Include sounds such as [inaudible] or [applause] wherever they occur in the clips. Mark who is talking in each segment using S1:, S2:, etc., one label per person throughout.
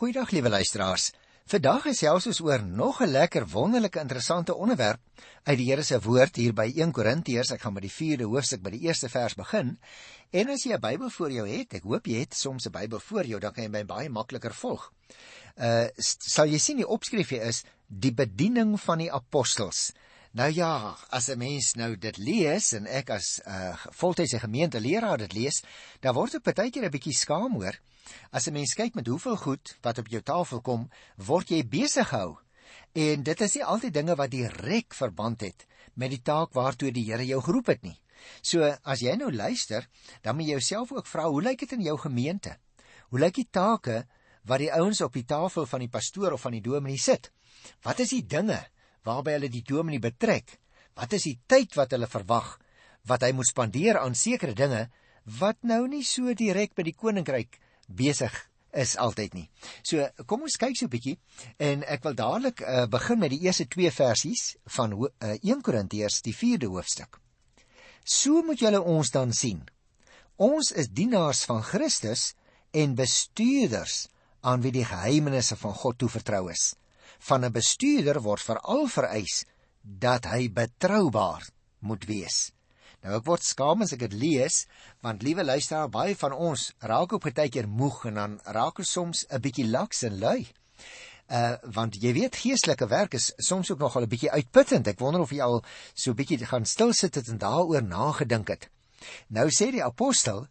S1: Goeiedag liewe luisteraars. Vandag is ons oor nog 'n lekker wonderlike interessante onderwerp uit die Here se woord hier by 1 Korintiërs. Ek gaan met die 4de hoofstuk by die eerste vers begin. En as jy 'n Bybel voor jou het, ek hoop jy het soms 'n Bybel voor jou, dan kan jy my baie makliker volg. Uh sal jy sien die opskrifie is die bediening van die apostels. Nou ja, as 'n mens nou dit lees en ek as 'n uh, voltydse gemeenteleraar dit lees, dan word ek baie keer 'n bietjie skaam hoor As 'n mens kyk met hoeveel goed wat op jou tafel kom, word jy besig gehou. En dit is nie altyd dinge wat direk verband het met die taak waartoe die Here jou geroep het nie. So as jy nou luister, dan moet jy jouself ook vra, hoe lyk dit in jou gemeente? Hoe lyk die take wat die ouens op die tafel van die pastoor of van die dominee sit? Wat is die dinge waarby hulle die dominee betrek? Wat is die tyd wat hulle verwag wat hy moet spandeer aan sekere dinge wat nou nie so direk by die koninkryk besig is altyd nie. So kom ons kyk so 'n bietjie en ek wil dadelik uh, begin met die eerste twee versies van uh, eh, 1 Korintiërs die 4de hoofstuk. So moet julle ons dan sien. Ons is dienaars van Christus en bestuurders aan wie die geheimenisse van God toevertrou is. Van 'n bestuurder word veral vereis dat hy betroubaar moet wees. Nou ek word skaam as ek dit lees, want liewe luisteraar, baie van ons raak op 'n tydjie moeg en dan raak ons soms 'n bietjie laks en lui. Uh want jy weet geestelike werk is soms ook nogal 'n bietjie uitputtend. Ek wonder of jy al so 'n bietjie gaan stil sit en daaroor nagedink het. Nou sê die apostel,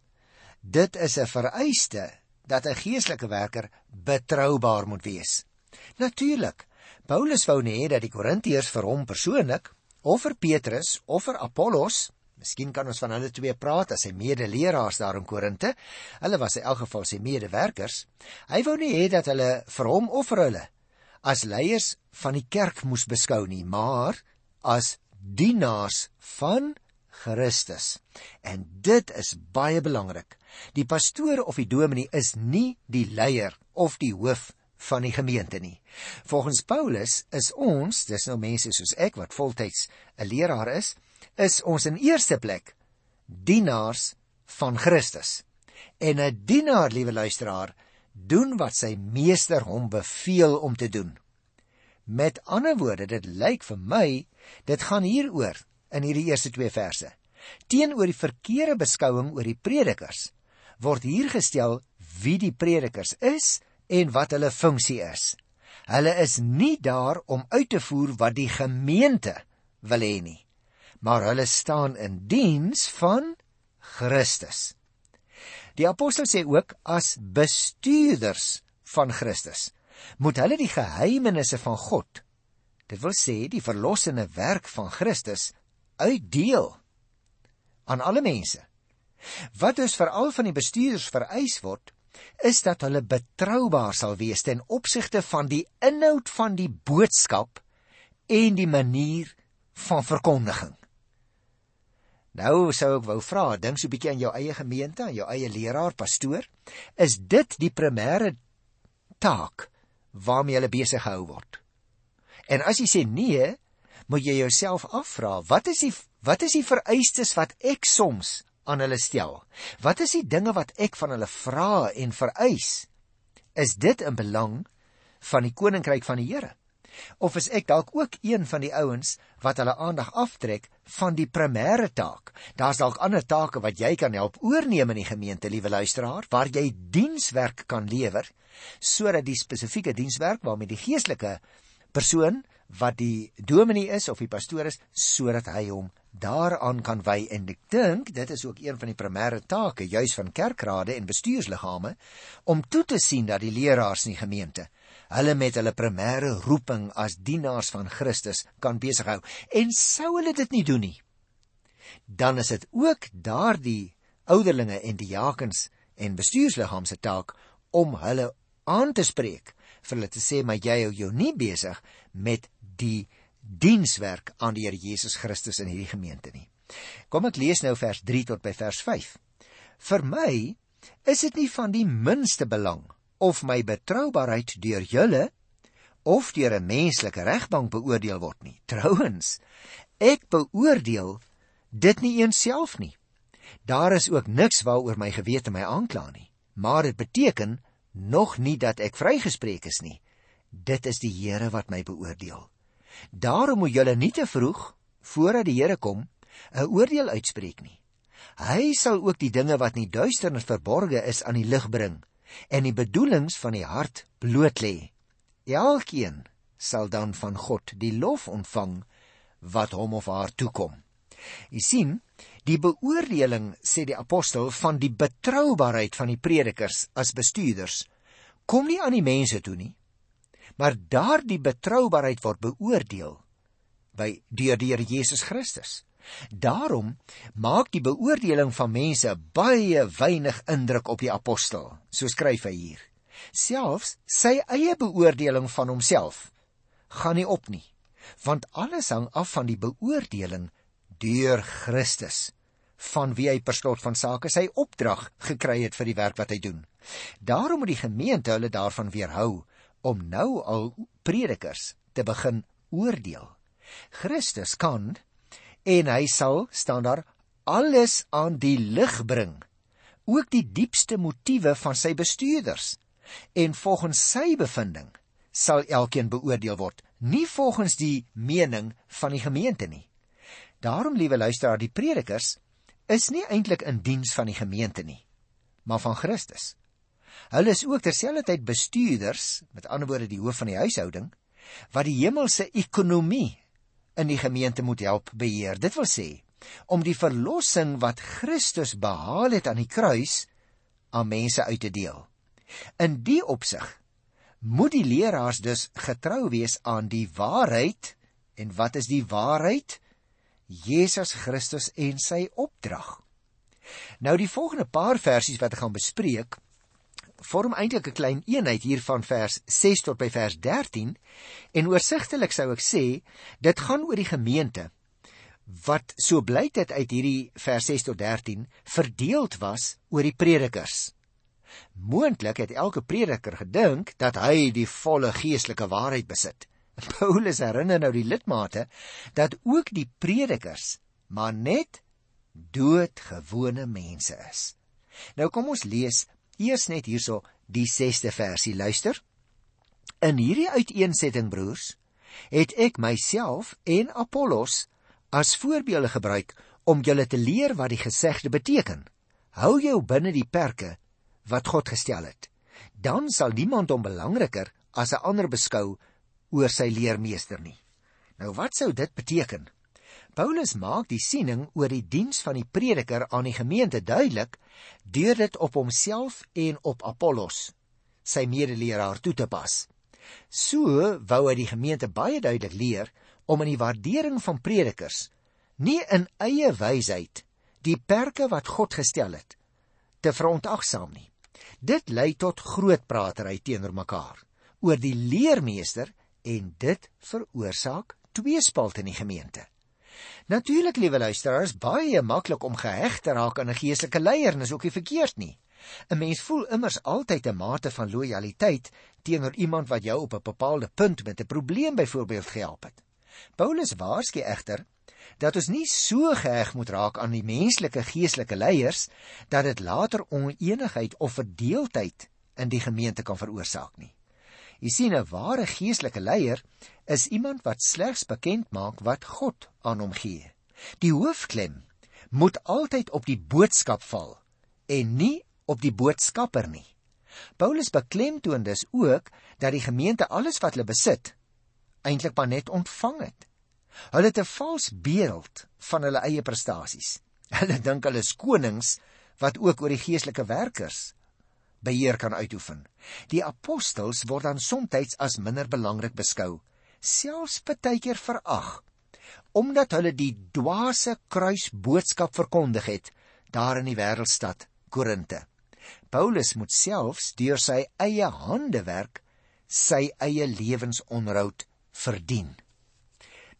S1: dit is 'n vereiste dat 'n geestelike werker betroubaar moet wees. Natuurlik. Paulus wou nie hê dat die Korintiërs vir hom persoonlik of vir Petrus of vir Apollos Miskien kan ons van hulle twee praat as sy medeleraars daar in Korinte. Hulle was in elk geval sy medewerkers. Hy wou nie hê dat hulle vir hom of vir hulle as leiers van die kerk moes beskou nie, maar as dienaars van Christus. En dit is baie belangrik. Die pastoor of die dominee is nie die leier of die hoof van die gemeente nie. Volgens Paulus is ons, dis nou mense soos ek wat voltyds 'n leraar is, is ons in eerste plek dienaars van Christus. En 'n dienaar, liewe luisteraar, doen wat sy meester hom beveel om te doen. Met ander woorde, dit lyk vir my, dit gaan hieroor in hierdie eerste twee verse. Teenoor die verkeerde beskouing oor die predikers word hier gestel wie die predikers is en wat hulle funksie is. Hulle is nie daar om uit te voer wat die gemeente wil hê nie maar hulle staan in diens van Christus. Die apostel sê ook as bestuurders van Christus moet hulle die geheimenisse van God, dit wil sê die verlossende werk van Christus uitdeel aan alle mense. Wat dus veral van die bestuurders vereis word, is dat hulle betroubaar sal wees ten opsigte van die inhoud van die boodskap en die manier van verkondiging. Nou sou ek wou vra, dink so 'n bietjie aan jou eie gemeente, aan jou eie leraar, pastoor, is dit die primêre taak waarmee jy besig gehou word? En as jy sê nee, moet jy jouself afvra, wat is die wat is die vereistes wat ek soms aan hulle stel? Wat is die dinge wat ek van hulle vra en vereis? Is dit in belang van die koninkryk van die Here? Of is ek dalk ook een van die ouens wat hulle aandag aftrek van die primêre taak? Daar's dalk ander take wat jy kan help oorneem in die gemeente, liewe luisteraar, waar jy dienswerk kan lewer sodat die spesifieke dienswerk waarmee die geestelike persoon wat die dominee is of die pastoor is sodat hy hom daaraan kan wy en ek dink dit is ook een van die primêre take juis van kerkrade en bestuursliggame om toe te sien dat die leraars in die gemeente hulle met hulle primêre roeping as dienaars van Christus kan besighou. En sou hulle dit nie doen nie, dan is dit ook daardie ouderlinge en diakens en bestuursliggaam se taak om hulle aan te spreek vir hulle te sê maar jy hou jou nie besig met die dienswerk aan die Here Jesus Christus in hierdie gemeente nie. Kom ek lees nou vers 3 tot by vers 5. Vir my is dit nie van die minste belang of my betroubaarheid deur julle of deur 'n menslike regbank beoordeel word nie. [laughs] Trouwens, ek beoordeel dit nie eens self nie. Daar is ook niks waaroor my gewete my aankla nie, maar dit beteken nog nie dat ek vrygespreek is nie. Dit is die Here wat my beoordeel. Daarom moet julle nie te vroeg voordat die Here kom 'n oordeel uitspreek nie. Hy sal ook die dinge wat in die duisternis verborge is aan die lig bring en die bedoelings van die hart bloot lê. Elkeen sal dan van God die lof ontvang wat hom of haar toekom. Jy sien, die beoordeling sê die apostel van die betroubaarheid van die predikers as bestuurders kom nie aan die mense toe nie. Maar daardie betroubaarheid word beoordeel by deur die Here Jesus Christus. Daarom maak die beoordeling van mense baie weinig indruk op die apostel, so skryf hy hier. Selfs sy eie beoordeling van homself gaan nie op nie, want alles hang af van die beoordeling deur Christus van wie hy per slot van sake sy opdrag gekry het vir die werk wat hy doen. Daarom moet die gemeente hulle daarvan weerhou om nou al predikers te begin oordeel. Christus kan en hy sal staan daar alles aan die lig bring, ook die diepste motiewe van sy bestuurders. En volgens sy bevinding sal elkeen beoordeel word, nie volgens die mening van die gemeente nie. Daarom, liewe luisteraar, die predikers is nie eintlik in diens van die gemeente nie, maar van Christus. Hulle is ook terselfdertyd bestuurders, met ander woorde die hoof van die huishouding, wat die hemelse ekonomie in die gemeente moet help beheer. Dit wil sê om die verlossing wat Christus behaal het aan die kruis aan mense uit te deel. In die opsig moet die leraars dus getrou wees aan die waarheid en wat is die waarheid? Jesus Christus en sy opdrag. Nou die volgende paar versies wat ek gaan bespreek, vorm eintlik 'n klein eenheid hier van vers 6 tot by vers 13 en oorsigtelik sou ek sê dit gaan oor die gemeente wat so blyk dit uit hierdie vers 6 tot 13 verdeeld was oor die predikers. Moontlik het elke prediker gedink dat hy die volle geestelike waarheid besit. [laughs] Paulus herinner nou die lidmate dat ook die predikers maar net doodgewone mense is. Nou kom ons lees eers net hierso die 6ste versie luister. In hierdie uiteensetting broers, het ek myself en Apollos as voorbeelde gebruik om julle te leer wat die gesegde beteken. Hou jou binne die perke wat God gestel het. Dan sal niemand hom belangriker as 'n ander beskou oor sy leermeester nie. Nou wat sou dit beteken? Paulus maak die siening oor die diens van die prediker aan die gemeente duidelik deur dit op homself en op Apollos, sy medeleraar toe te pas. So wou hy die gemeente baie duidelik leer om in die waardering van predikers nie in eie wysheid die perke wat God gestel het te verontagsaam nie. Dit lei tot groot pratery teenoor mekaar oor die leermeester en dit veroorsaak tweespalt in die gemeente. Natuurlik, liewe luisteraars, baie maklik om geheg te raak aan 'n geestelike leier en is ook nie verkeerd nie. 'n Mens voel immers altyd 'n mate van lojaliteit teenoor iemand wat jou op 'n bepaalde punt met 'n probleem byvoorbeeld gehelp het. Paulus waarsku egter dat ons nie so geheg moet raak aan die menslike geestelike leiers dat dit later oneenigheid of verdeeldheid in die gemeente kan veroorsaak nie. Jy sien 'n ware geestelike leier is iemand wat slegs bekend maak wat God aan hom gee. Die hoofklem moet altyd op die boodskap val en nie op die boodskapper nie. Paulus beklemtoon dus ook dat die gemeente alles wat hulle besit eintlik maar net ontvang het. Hulle het 'n vals beeld van hulle eie prestasies. [laughs] Hulle dink hulle is konings wat ook oor die geestelike werkers beheer kan uitoefen. Die apostels word dan soms as minder belangrik beskou, selfs partykeer verag, omdat hulle die dwaase kruisboodskap verkondig het daar in die wêreldstad Korinte. Paulus moet selfs deur sy eie hande werk sy eie lewensonderhoud verdien.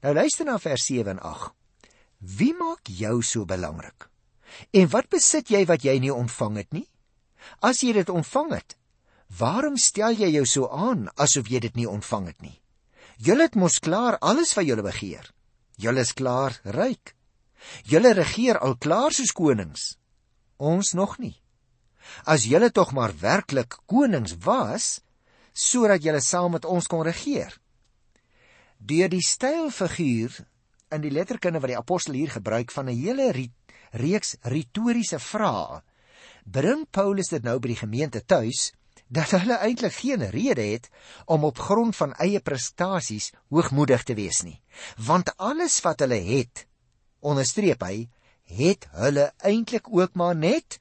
S1: Nou luister na vers 7 en 8. Wie maak jou so belangrik? En wat besit jy wat jy nie ontvang het nie? As jy dit ontvang het, waarom stel jy jou so aan asof jy dit nie ontvang het nie? Julle het mos klaar alles wat julle begeer. Julle is klaar ryk. Julle regeer al klaar soos konings. Ons nog nie. As julle tog maar werklik konings was, sodat julle saam met ons kon regeer. Deur die stylfiguur in die letterkunde wat die apostel hier gebruik van 'n hele reeks retoriese vrae, bring Paulus dit nou by die gemeente tuis dat hulle eintlik geen rede het om op grond van eie prestasies hoogmoedig te wees nie, want alles wat hulle het, onderstreep hy, het hulle eintlik ook maar net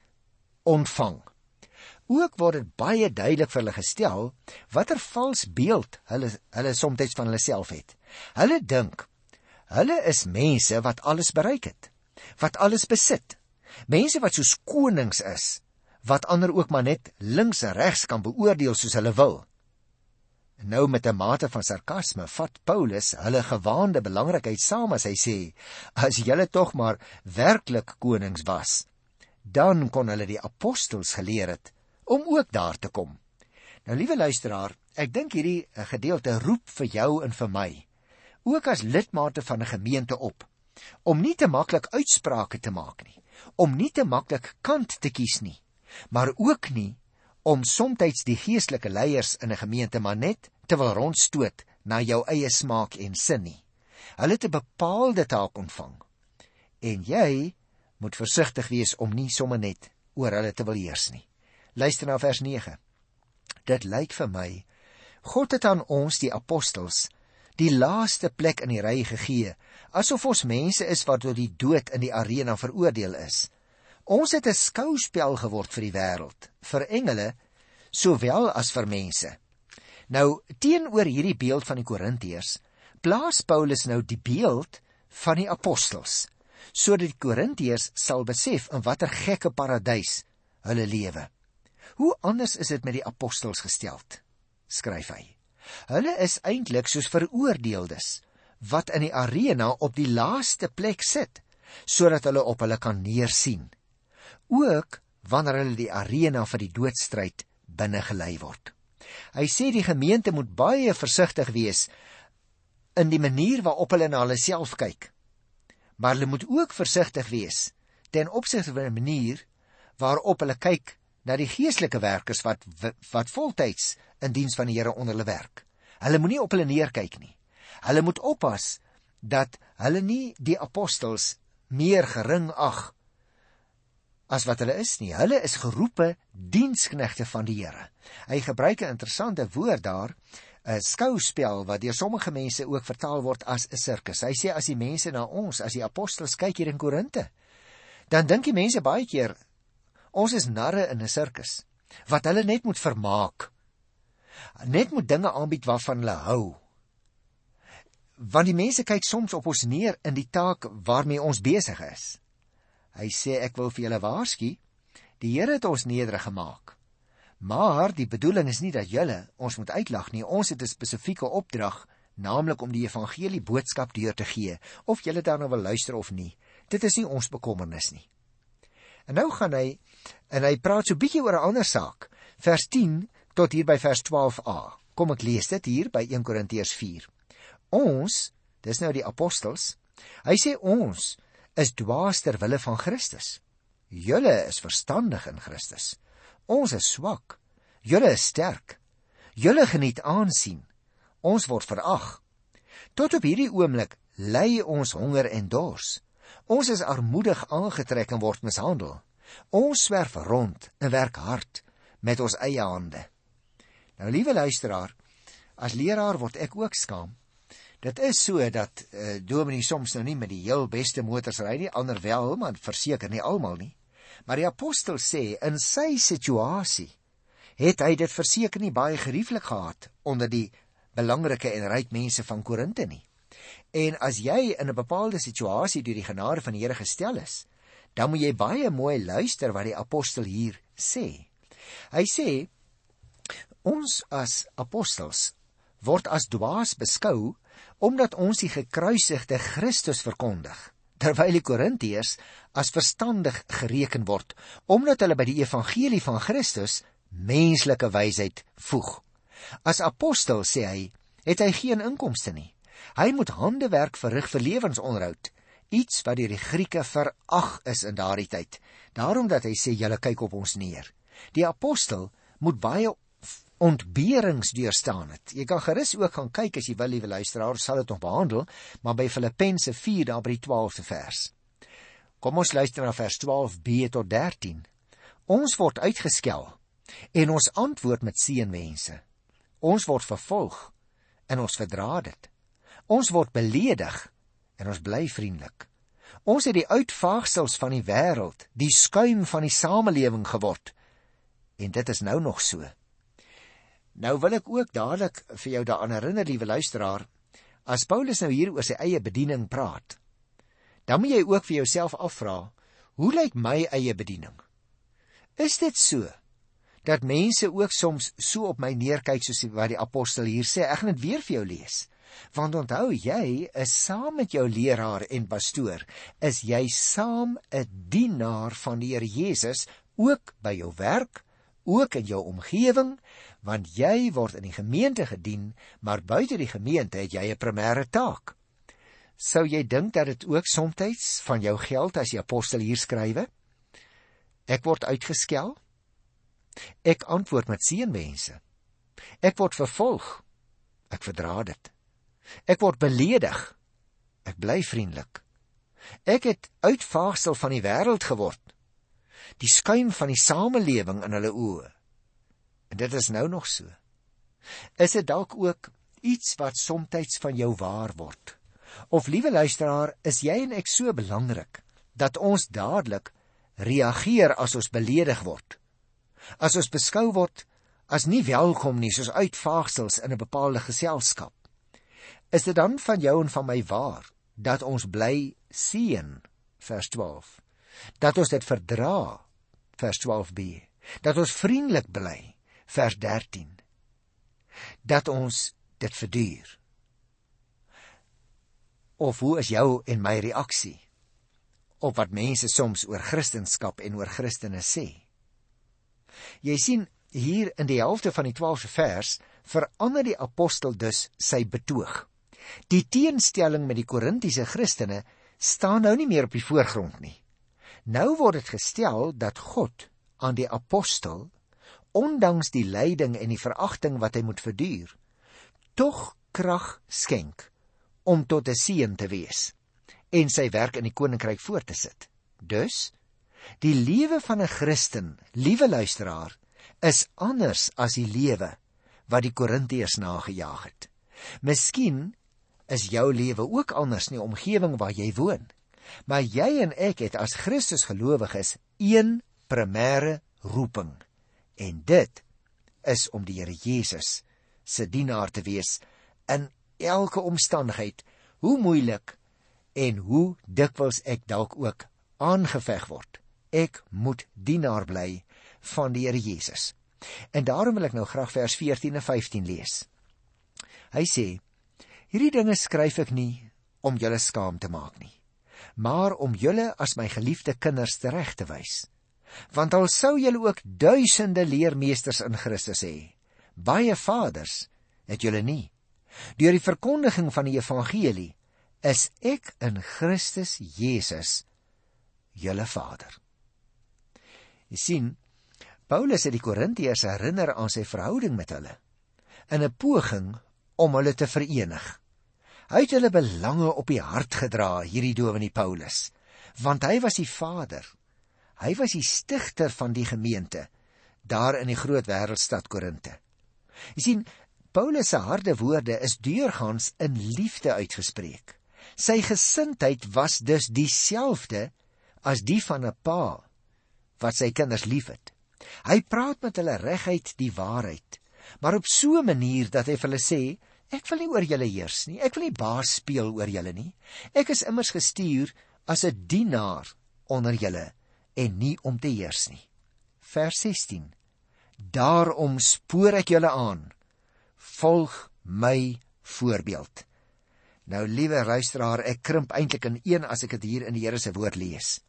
S1: ontvang. Ook word dit baie duidelik vir hulle gestel watter vals beeld hulle hulle soms van hulle self het. Hulle dink hulle is mense wat alles bereik het, wat alles besit. Mense wat soos konings is, wat ander ook maar net links en regs kan beoordeel soos hulle wil. Nou met 'n mate van sarkasme vat Paulus hulle gewaande belangrikheid saam as hy sê: "As julle tog maar werklik konings was, dan kon hulle die apostels geleer het om ook daar te kom. Nou liewe luisteraar, ek dink hierdie gedeelte roep vir jou en vir my, ook as lidmate van 'n gemeente op, om nie te maklik uitsprake te maak nie, om nie te maklik kant te kies nie, maar ook nie om soms die geestelike leiers in 'n gemeente maar net te wil rondstoot na jou eie smaak en sin nie. Hulle het 'n bepaalde taak ontvang. En jy moet versigtig wees om nie sommer net oor hulle te wil heers nie. Luister na vers 9. Dit lyk vir my God het aan ons die apostels die laaste plek in die ry gegee, asof ons mense is wat tot die dood in die arena veroordeel is. Ons het 'n skouspel geword vir die wêreld, vir engele sowel as vir mense. Nou teenoor hierdie beeld van die Korintiërs, plaas Paulus nou die beeld van die apostels, sodat die Korintiërs sal besef in watter gekke paradys hulle lewe. Hoe anders is dit met die apostels gesteld? skryf hy. Hulle is eintlik soos veroordeeldes wat in die arena op die laaste plek sit sodat hulle op hulle kan neersien. Ook wanneer hulle die arena vir die doodstryd binne gelei word. Hy sê die gemeente moet baie versigtig wees in die manier waarop hulle na hulle self kyk. Maar hulle moet ook versigtig wees ten opsigte van 'n manier waarop hulle kyk na die geestelike werkers wat wat voltyds in diens van die Here onder hulle werk. Hulle moenie op hulle neerkyk nie. Hulle moet oppas dat hulle nie die apostels meer gering ag as wat hulle is nie. Hulle is geroepe diensknegte van die Here. Hy gebruik 'n interessante woord daar, 'n skouspel wat deur sommige mense ook vertaal word as 'n sirkus. Hy sê as die mense na ons, as die apostels kyk hier in Korinte, dan dink die mense baie keer Ons is narre in 'n sirkus wat hulle net moet vermaak. Net moet dinge aanbied waarvan hulle hou. Want die mense kyk soms op ons neer in die taak waarmee ons besig is. Hy sê ek wil vir julle waarsku, die Here het ons nederig gemaak. Maar die bedoeling is nie dat julle ons moet uitlag nie. Ons het 'n spesifieke opdrag, naamlik om die evangelie boodskap deur te gee, of julle daarna wil luister of nie. Dit is nie ons bekommernis nie. En nou gaan hy en hy praat so bietjie oor 'n ander saak. Vers 10 tot hier by vers 12a. Kom ek lees dit hier by 1 Korintiërs 4. Ons, dis nou die apostels. Hy sê ons is dwaas ter wille van Christus. Julle is verstandig in Christus. Ons is swak. Julle is sterk. Julle geniet aansien. Ons word verag. Tot op hierdie oomblik ly ons honger en dors. Ons is armoedig aangetrek en word mishandel. Ons swerf rond en werk hard met ons eie hande. Nou liewe luisteraar, as leraar word ek ook skaam. Dit is so dat uh, Dominee soms nou nie met die heel beste motors ry nie, ander wel, maar verseker nie almal nie. Maar die apostel sê in sy situasie het hy dit verseker nie baie gerieflik gehad onder die belangrike en ryk mense van Korinte nie. En as jy in 'n bepaalde situasie deur die genade van die Here gestel is, dan moet jy baie mooi luister wat die apostel hier sê. Hy sê ons as apostels word as dwaas beskou omdat ons die gekruisigde Christus verkondig, terwyl die Korintiërs as verstandig gereken word omdat hulle by die evangelie van Christus menslike wysheid voeg. As apostel sê hy, het hy geen inkomste nie. Hy moet handewerk verrig vir lewensonderhoud, iets wat deur die Grieke verag is in daardie tyd. Daarom dat hy sê julle kyk op ons neer. Die apostel moet baie ontberings deurstaan het. Jy kan gerus ook gaan kyk as jy wil, liewe luisteraar, sal dit nog behandel, maar by Filippense 4 daar by die 12de vers. Kom ons luister na vers 12b tot 13. Ons word uitgeskel en ons antwoord met seënwense. Ons word vervolg en ons verdra dit. Ons word beledig en ons bly vriendelik. Ons het die uitvaagsels van die wêreld, die skuim van die samelewing geword. En dit is nou nog so. Nou wil ek ook dadelik vir jou daaraan herinner, liewe luisteraar, as Paulus nou hier oor sy eie bediening praat, dan moet jy ook vir jouself afvra, hoe lyk my eie bediening? Is dit so dat mense ook soms so op my neerkyk soos wat die apostel hier sê? Ek gaan dit weer vir jou lees. Want onthou, jy is saam met jou leraar en pastoor, is jy saam 'n dienaar van die Here Jesus ook by jou werk, ook in jou omgewing, want jy word in die gemeente gedien, maar buite die gemeente het jy 'n primêre taak. Sou jy dink dat dit ook soms van jou geld as die apostel hier skrywe? Ek word uitgeskel. Ek antwoord met seënwense. Ek word vervolg. Ek verdra dit. Ek word beledig. Ek bly vriendelik. Ek het uitvaagsel van die wêreld geword. Die skuim van die samelewing in hulle oë. En dit is nou nog so. Is dit dalk ook iets wat soms van jou waar word? Of liewe luisteraar, is jy en ek so belangrik dat ons dadelik reageer as ons beledig word? As ons beskou word as nie welkom nie soos uitvaagsels in 'n bepaalde geselskap. Is dit dan van jou en van my waar dat ons bly seën vers 12? Dat ons dit verdra vers 12b. Dat ons vriendelik bly vers 13 dat ons dit verduur. Of hoe is jou en my reaksie op wat mense soms oor kristendom en oor Christene sê? Jy sien hier in die helfte van die 12de vers verander die apostel dus sy betoog. Die teenstelling met die korintiese Christene staan nou nie meer op die voorgrond nie nou word dit gestel dat God aan die apostel ondanks die lyding en die veragting wat hy moet verduur, tog krag skenk om tot 'n seën te wees en sy werk in die koninkryk voort te sit. Dus die lewe van 'n Christen, liewe luisteraar, is anders as die lewe wat die Korintiërs nagejaag het. Miskien is jou lewe ook anders in die omgewing waar jy woon. Maar jy en ek het as Christus gelowiges een primêre roeping en dit is om die Here Jesus se dienaar te wees in elke omstandigheid, hoe moeilik en hoe dikwels ek dalk ook aangeveg word. Ek moet dienaar bly van die Here Jesus. En daarom wil ek nou graag vers 14 en 15 lees. Hy sê: Hierdie dinge skryf ek nie om julle skaam te maak nie, maar om julle as my geliefde kinders reg te wys. Want al sou julle ook duisende leermeesters in Christus hê, baie vaders het julle nie. Deur die verkondiging van die evangelie is ek in Christus Jesus julle Vader. Jy sien, Paulus het die Korintiërs herinner aan sy verhouding met hulle in 'n poging om hulle te verenig. Hy het hulle belange op die hart gedra, hierdie dominee Paulus, want hy was die Vader Hy was die stigter van die gemeente daar in die groot wêreldstad Korinte. Jy sien, Paulus se harde woorde is deurgangs in liefde uitgespreek. Sy gesindheid was dus dieselfde as die van 'n pa wat sy kinders liefhet. Hy praat met hulle reguit die waarheid, maar op so 'n manier dat hy vir hulle sê, ek wil nie oor julle heers nie, ek wil nie baas speel oor julle nie. Ek is immers gestuur as 'n dienaar onder julle en nie om te heers nie. Vers 16. Daarom spoor ek julle aan. Volg my voorbeeld. Nou liewe luisteraar, ek krimp eintlik in een as ek dit hier in die Here se woord lees.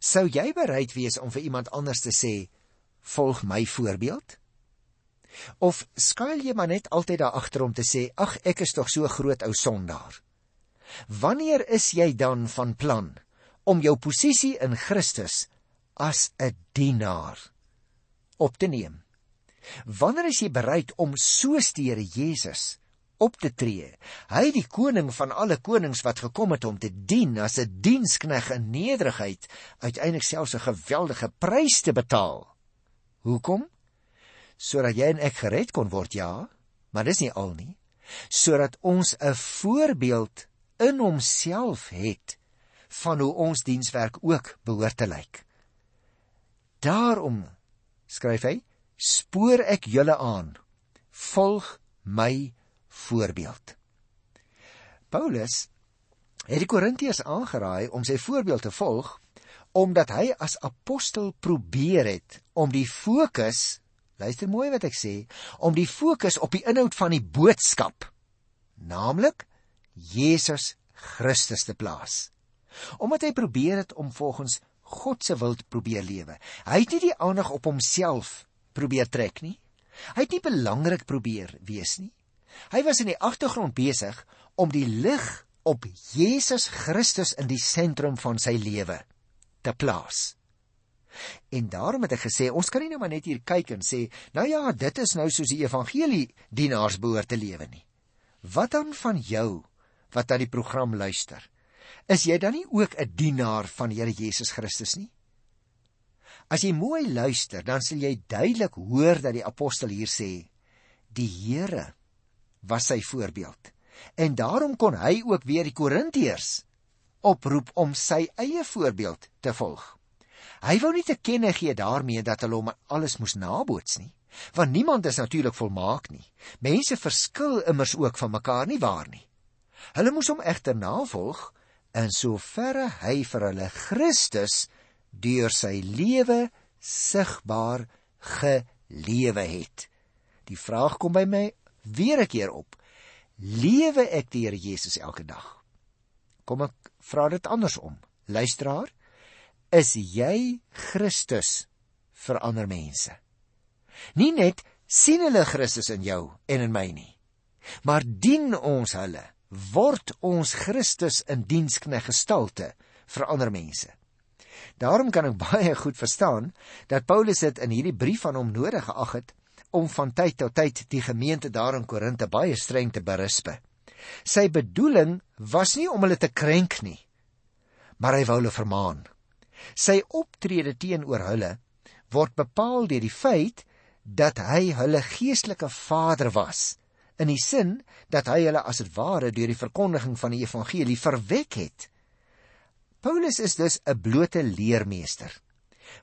S1: Sou jy bereid wees om vir iemand anders te sê volg my voorbeeld? Of skuil jy maar net altyd daar agter om te sê ag ek is tog so groot ou sondaar? Wanneer is jy dan van plan om jou posisie in Christus as 'n dienaar op te neem? Wanneer is jy bereid om soos die Here Jesus op te tree? Hy die koning van alle konings wat gekom het om te dien as 'n dienskneg in nederigheid, uiteindelik selfs 'n geweldige prys te betaal. Hoekom? Sodat jy en ek gered kon word, ja, maar dis nie al nie. Sodat ons 'n voorbeeld in homself het van hoe ons dienswerk ook behoort te lyk. Daarom skryf hy spoor ek julle aan volg my voorbeeld Paulus het die Korintiërs aangeraai om sy voorbeeld te volg omdat hy as apostel probeer het om die fokus luister mooi wat ek sê om die fokus op die inhoud van die boodskap naamlik Jesus Christus te plaas omdat hy probeer het om volgens God se wil te probeer lewe hy het nie die aandag op homself probeer trek nie. Hy het nie belangrik probeer wees nie. Hy was in die agtergrond besig om die lig op Jesus Christus in die sentrum van sy lewe te plaas. En daarom het ek gesê ons kan nie nou maar net hier kyk en sê, nou ja, dit is nou soos die evangelie dienaars behoort te lewe nie. Wat dan van jou wat aan die program luister? Is jy dan nie ook 'n dienaar van Here Jesus Christus nie? As jy mooi luister, dan sal jy duidelik hoor dat die apostel hier sê: "Die Here was sy voorbeeld." En daarom kon hy ook weer die Korintiërs oproep om sy eie voorbeeld te volg. Hy wou nie te kenne gee daarmee dat hulle hom alles moes naboots nie, want niemand is natuurlik volmaak nie. Mense verskil immers ook van mekaar nie waar nie. Hulle moes hom egter navolg in soverre hy vir hulle Christus deur sy lewe sigbaar gelewe het. Die vraag kom by my weer 'n keer op. Lewe ek die Here Jesus elke dag? Kom ek vra dit andersom. Luisteraar, is jy Christus vir ander mense? Nie net sien hulle Christus in jou en in my nie, maar dien ons hulle, word ons Christus in dienskneg gestalte vir ander mense. Daarom kan ek [laughs] baie goed verstaan dat Paulus dit in hierdie brief aan hom nodig geag het om van tyd tot tyd die gemeente daar in Korinte baie streng te berispe. Sy bedoeling was nie om hulle te krenk nie, maar hy wou hulle vermaan. Sy optrede teenoor hulle word bepaal deur die feit dat hy hulle geestelike vader was in die sin dat hy hulle as dit ware deur die verkondiging van die evangelie verwek het. Paulus is dus 'n blote leermeester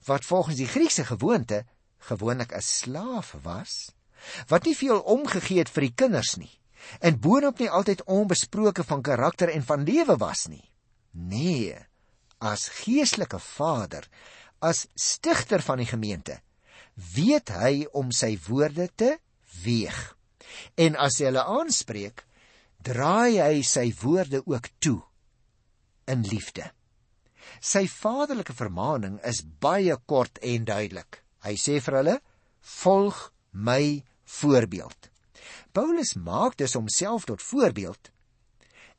S1: wat volgens die Griekse gewoonte gewoonlik 'n slaaf was wat nie veel omgegee het vir die kinders nie en boonop nie altyd onbesproke van karakter en van lewe was nie. Nee as geestelike vader as stigter van die gemeente weet hy om sy woorde te weeg en as hy hulle aanspreek draai hy sy woorde ook toe in liefde Sy vaderlike vermaaning is baie kort en duidelik. Hy sê vir hulle: "Volg my voorbeeld." Paulus maak dus homself tot voorbeeld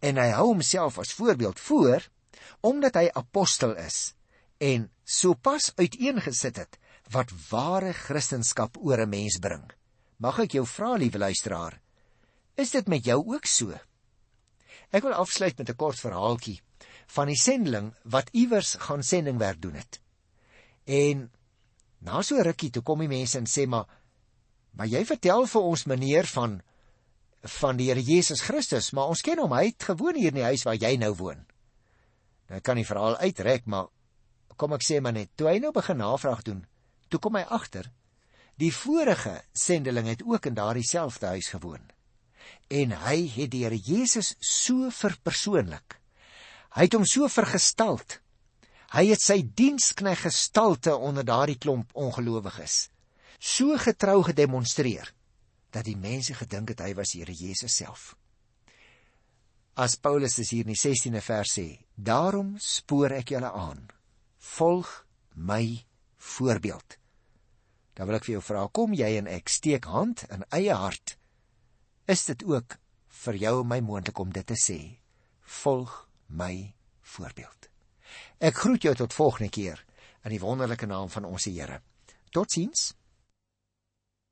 S1: en hy hou homself as voorbeeld voor omdat hy apostel is en sopas uiteengesit het wat ware kristendom oor 'n mens bring. Mag ek jou vra, liewe luisteraar, is dit met jou ook so? Ek wil afsluit met 'n kort verhaaltjie van die sendeling wat iewers gaan sendingwerk doen het. En na so rukkie toe kom die mense en sê maar maar jy vertel vir ons meneer van van die Here Jesus Christus, maar ons ken hom, hy het gewoon hier in die huis waar jy nou woon. Nou kan die verhaal uitrek, maar kom ek sê maar net, toe hy nou begin navraag doen, toe kom hy agter die vorige sendeling het ook in daardie selfde huis gewoon. En hy het die Here Jesus so verpersoonlik Hy het hom so vergestald. Hy het sy dienskneg gestalte onder daardie klomp ongelowiges. So getrou gedemonstreer dat die mense gedink het hy was Here Jesus self. As Paulus is hier in die 16de vers sê, daarom spoor ek julle aan, volg my voorbeeld. Dan wil ek vir jou vra, kom jy en ek steek hand in eie hart? Is dit ook vir jou en my moontlik om dit te sê? Volg my voorbeeld. Ek groet jou tot volgende keer in die wonderlike naam van ons Here. Totsiens.